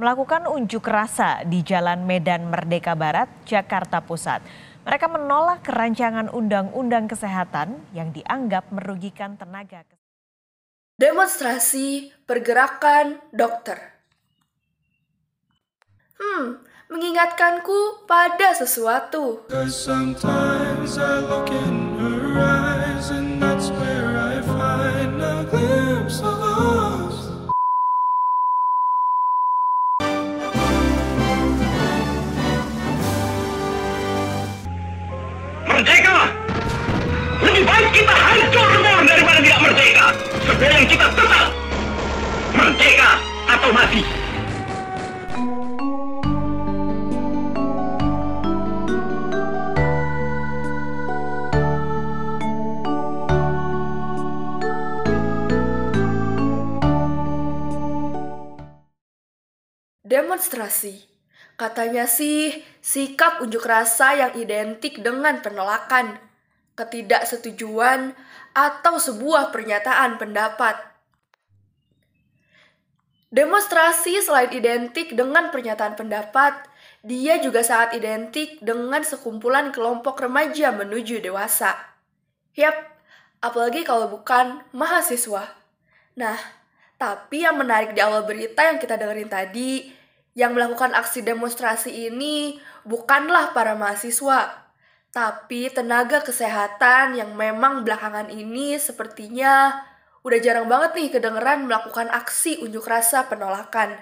melakukan unjuk rasa di Jalan Medan Merdeka Barat, Jakarta Pusat. Mereka menolak kerancangan undang-undang kesehatan yang dianggap merugikan tenaga kesehatan. Demonstrasi pergerakan dokter. Hmm, mengingatkanku pada sesuatu. Merdeka! Demonstrasi. Katanya sih, sikap unjuk rasa yang identik dengan penolakan, ketidaksetujuan, atau sebuah pernyataan pendapat. Demonstrasi selain identik dengan pernyataan pendapat, dia juga sangat identik dengan sekumpulan kelompok remaja menuju dewasa. Yap, apalagi kalau bukan mahasiswa. Nah, tapi yang menarik di awal berita yang kita dengerin tadi, yang melakukan aksi demonstrasi ini bukanlah para mahasiswa, tapi tenaga kesehatan yang memang belakangan ini sepertinya udah jarang banget nih kedengeran melakukan aksi unjuk rasa penolakan.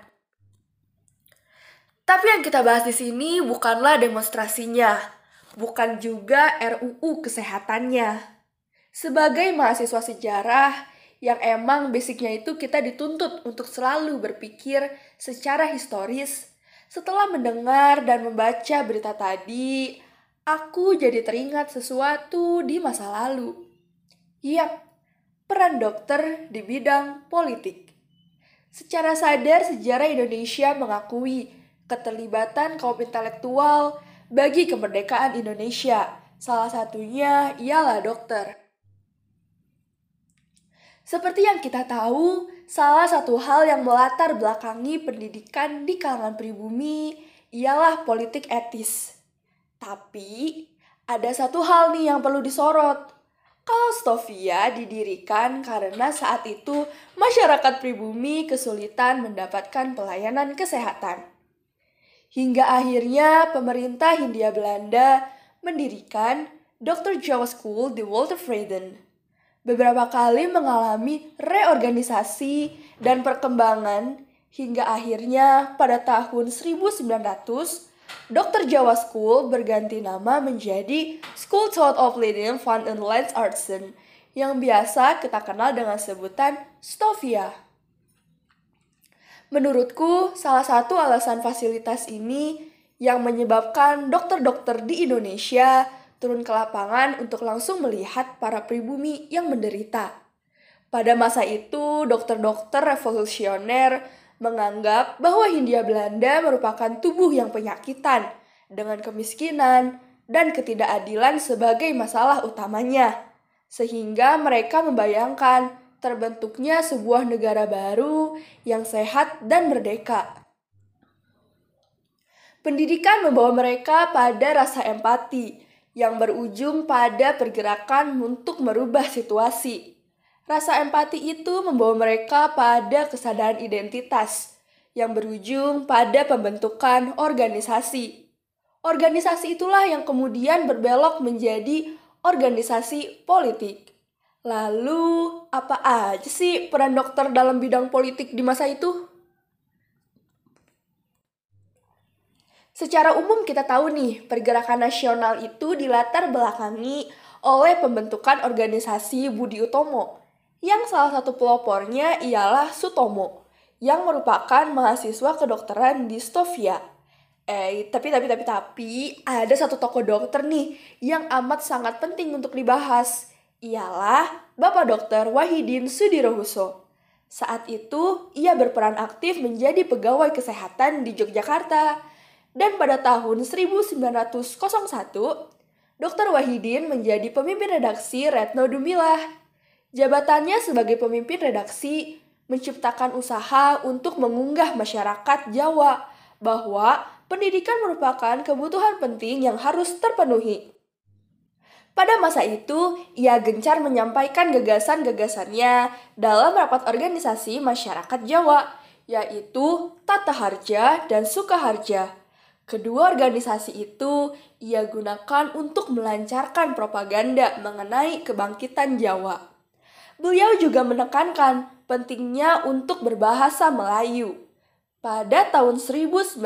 Tapi yang kita bahas di sini bukanlah demonstrasinya, bukan juga RUU kesehatannya. Sebagai mahasiswa sejarah yang emang basicnya itu kita dituntut untuk selalu berpikir secara historis, setelah mendengar dan membaca berita tadi, aku jadi teringat sesuatu di masa lalu. Yap, peran dokter di bidang politik. Secara sadar sejarah Indonesia mengakui keterlibatan kaum intelektual bagi kemerdekaan Indonesia. Salah satunya ialah dokter. Seperti yang kita tahu, salah satu hal yang melatar belakangi pendidikan di kalangan pribumi ialah politik etis. Tapi, ada satu hal nih yang perlu disorot, kalau Stovia didirikan karena saat itu masyarakat pribumi kesulitan mendapatkan pelayanan kesehatan. Hingga akhirnya pemerintah Hindia Belanda mendirikan Dr. Jawa School di Walter Freden. Beberapa kali mengalami reorganisasi dan perkembangan hingga akhirnya pada tahun 1900 Dr. Jawa School berganti nama menjadi School Thought of Leading Fun and Lens Artsen yang biasa kita kenal dengan sebutan Stovia. Menurutku, salah satu alasan fasilitas ini yang menyebabkan dokter-dokter di Indonesia turun ke lapangan untuk langsung melihat para pribumi yang menderita. Pada masa itu, dokter-dokter revolusioner menganggap bahwa Hindia Belanda merupakan tubuh yang penyakitan dengan kemiskinan dan ketidakadilan sebagai masalah utamanya. Sehingga mereka membayangkan terbentuknya sebuah negara baru yang sehat dan merdeka. Pendidikan membawa mereka pada rasa empati yang berujung pada pergerakan untuk merubah situasi Rasa empati itu membawa mereka pada kesadaran identitas yang berujung pada pembentukan organisasi. Organisasi itulah yang kemudian berbelok menjadi organisasi politik. Lalu, apa aja sih peran dokter dalam bidang politik di masa itu? Secara umum kita tahu nih, pergerakan nasional itu dilatar belakangi oleh pembentukan organisasi Budi Utomo yang salah satu pelopornya ialah Sutomo, yang merupakan mahasiswa kedokteran di Stovia. Eh, tapi, tapi, tapi, tapi, ada satu tokoh dokter nih yang amat sangat penting untuk dibahas. Ialah Bapak Dokter Wahidin Sudirohuso. Saat itu, ia berperan aktif menjadi pegawai kesehatan di Yogyakarta. Dan pada tahun 1901, Dr. Wahidin menjadi pemimpin redaksi Retno Dumilah Jabatannya sebagai pemimpin redaksi menciptakan usaha untuk mengunggah masyarakat Jawa bahwa pendidikan merupakan kebutuhan penting yang harus terpenuhi. Pada masa itu, ia gencar menyampaikan gagasan-gagasannya dalam rapat organisasi masyarakat Jawa, yaitu Tata Harja dan Sukaharja. Kedua organisasi itu ia gunakan untuk melancarkan propaganda mengenai kebangkitan Jawa. Beliau juga menekankan pentingnya untuk berbahasa Melayu. Pada tahun 1906,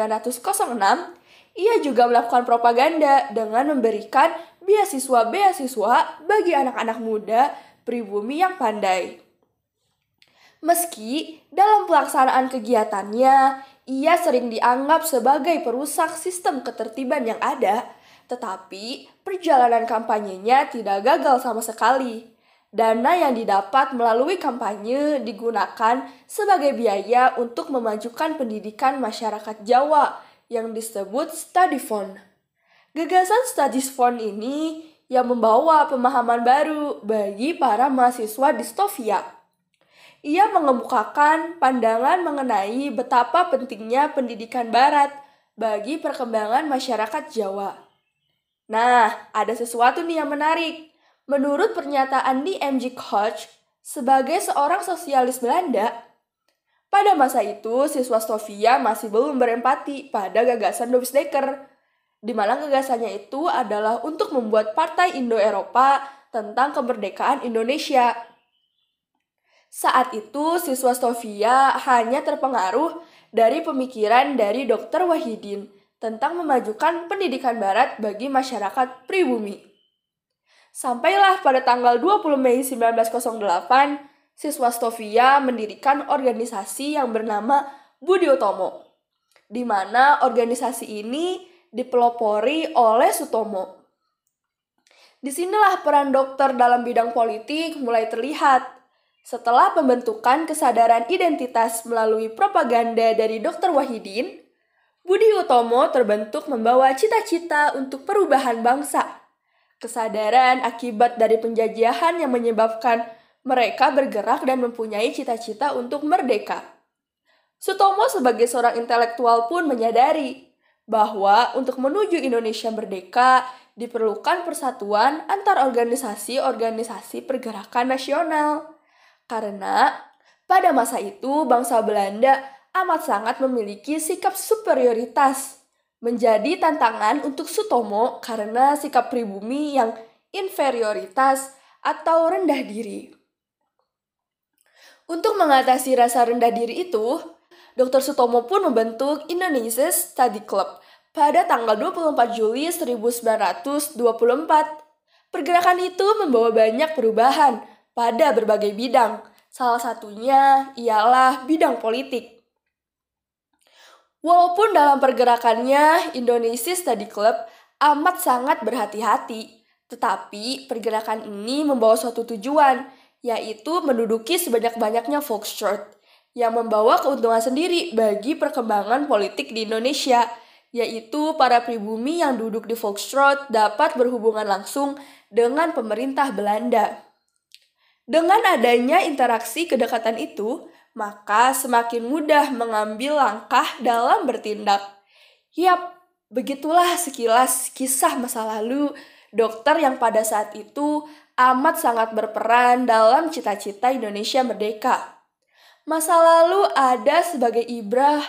ia juga melakukan propaganda dengan memberikan beasiswa-beasiswa bagi anak-anak muda pribumi yang pandai. Meski dalam pelaksanaan kegiatannya, ia sering dianggap sebagai perusak sistem ketertiban yang ada, tetapi perjalanan kampanyenya tidak gagal sama sekali. Dana yang didapat melalui kampanye digunakan sebagai biaya untuk memajukan pendidikan masyarakat Jawa yang disebut study fund. Gagasan studies fund ini yang membawa pemahaman baru bagi para mahasiswa distofia. Ia mengemukakan pandangan mengenai betapa pentingnya pendidikan barat bagi perkembangan masyarakat Jawa. Nah, ada sesuatu nih yang menarik. Menurut pernyataan di MG Koch, sebagai seorang sosialis Belanda, pada masa itu, siswa Sofia masih belum berempati pada gagasan Dovis Dekker, di mana gagasannya itu adalah untuk membuat Partai Indo-Eropa tentang kemerdekaan Indonesia. Saat itu, siswa Sofia hanya terpengaruh dari pemikiran dari Dr. Wahidin tentang memajukan pendidikan barat bagi masyarakat pribumi. Sampailah pada tanggal 20 Mei 1908, siswa Stovia mendirikan organisasi yang bernama Budi Utomo, di mana organisasi ini dipelopori oleh Sutomo. Di sinilah peran dokter dalam bidang politik mulai terlihat. Setelah pembentukan kesadaran identitas melalui propaganda dari Dr. Wahidin, Budi Utomo terbentuk membawa cita-cita untuk perubahan bangsa. Kesadaran akibat dari penjajahan yang menyebabkan mereka bergerak dan mempunyai cita-cita untuk merdeka. Sutomo sebagai seorang intelektual pun menyadari bahwa untuk menuju Indonesia merdeka diperlukan persatuan antar organisasi-organisasi pergerakan nasional. Karena pada masa itu bangsa Belanda amat sangat memiliki sikap superioritas. Menjadi tantangan untuk Sutomo karena sikap pribumi yang inferioritas atau rendah diri. Untuk mengatasi rasa rendah diri itu, Dr. Sutomo pun membentuk Indonesia Study Club pada tanggal 24 Juli 1924. Pergerakan itu membawa banyak perubahan pada berbagai bidang. Salah satunya ialah bidang politik. Walaupun dalam pergerakannya Indonesia Study Club amat sangat berhati-hati, tetapi pergerakan ini membawa suatu tujuan, yaitu menduduki sebanyak-banyaknya Foxtrot yang membawa keuntungan sendiri bagi perkembangan politik di Indonesia, yaitu para pribumi yang duduk di Foxtrot dapat berhubungan langsung dengan pemerintah Belanda. Dengan adanya interaksi kedekatan itu, maka semakin mudah mengambil langkah dalam bertindak. Yap, begitulah sekilas kisah masa lalu dokter yang pada saat itu amat sangat berperan dalam cita-cita Indonesia merdeka. Masa lalu ada sebagai ibrah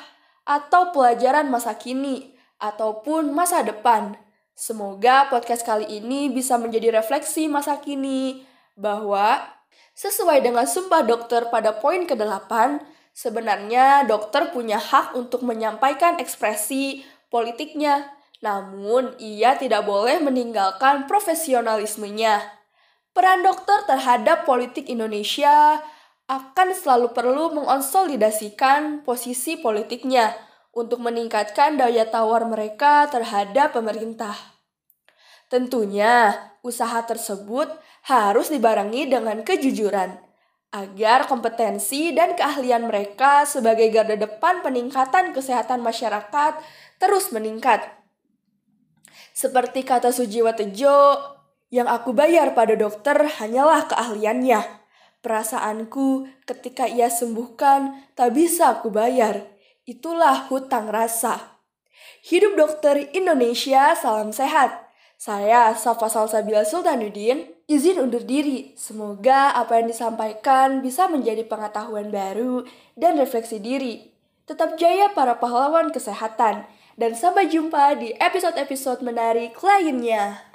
atau pelajaran masa kini ataupun masa depan. Semoga podcast kali ini bisa menjadi refleksi masa kini bahwa sesuai dengan sumpah dokter pada poin ke-8, sebenarnya dokter punya hak untuk menyampaikan ekspresi politiknya, namun ia tidak boleh meninggalkan profesionalismenya. Peran dokter terhadap politik Indonesia akan selalu perlu mengonsolidasikan posisi politiknya untuk meningkatkan daya tawar mereka terhadap pemerintah. Tentunya, usaha tersebut harus dibarengi dengan kejujuran agar kompetensi dan keahlian mereka sebagai garda depan peningkatan kesehatan masyarakat terus meningkat. Seperti kata Sujiwa Tejo, yang aku bayar pada dokter hanyalah keahliannya. Perasaanku ketika ia sembuhkan tak bisa aku bayar. Itulah hutang rasa. Hidup dokter Indonesia, salam sehat. Saya Safa Salsabila Sultanuddin, izin undur diri. Semoga apa yang disampaikan bisa menjadi pengetahuan baru dan refleksi diri. Tetap jaya para pahlawan kesehatan. Dan sampai jumpa di episode-episode menarik lainnya.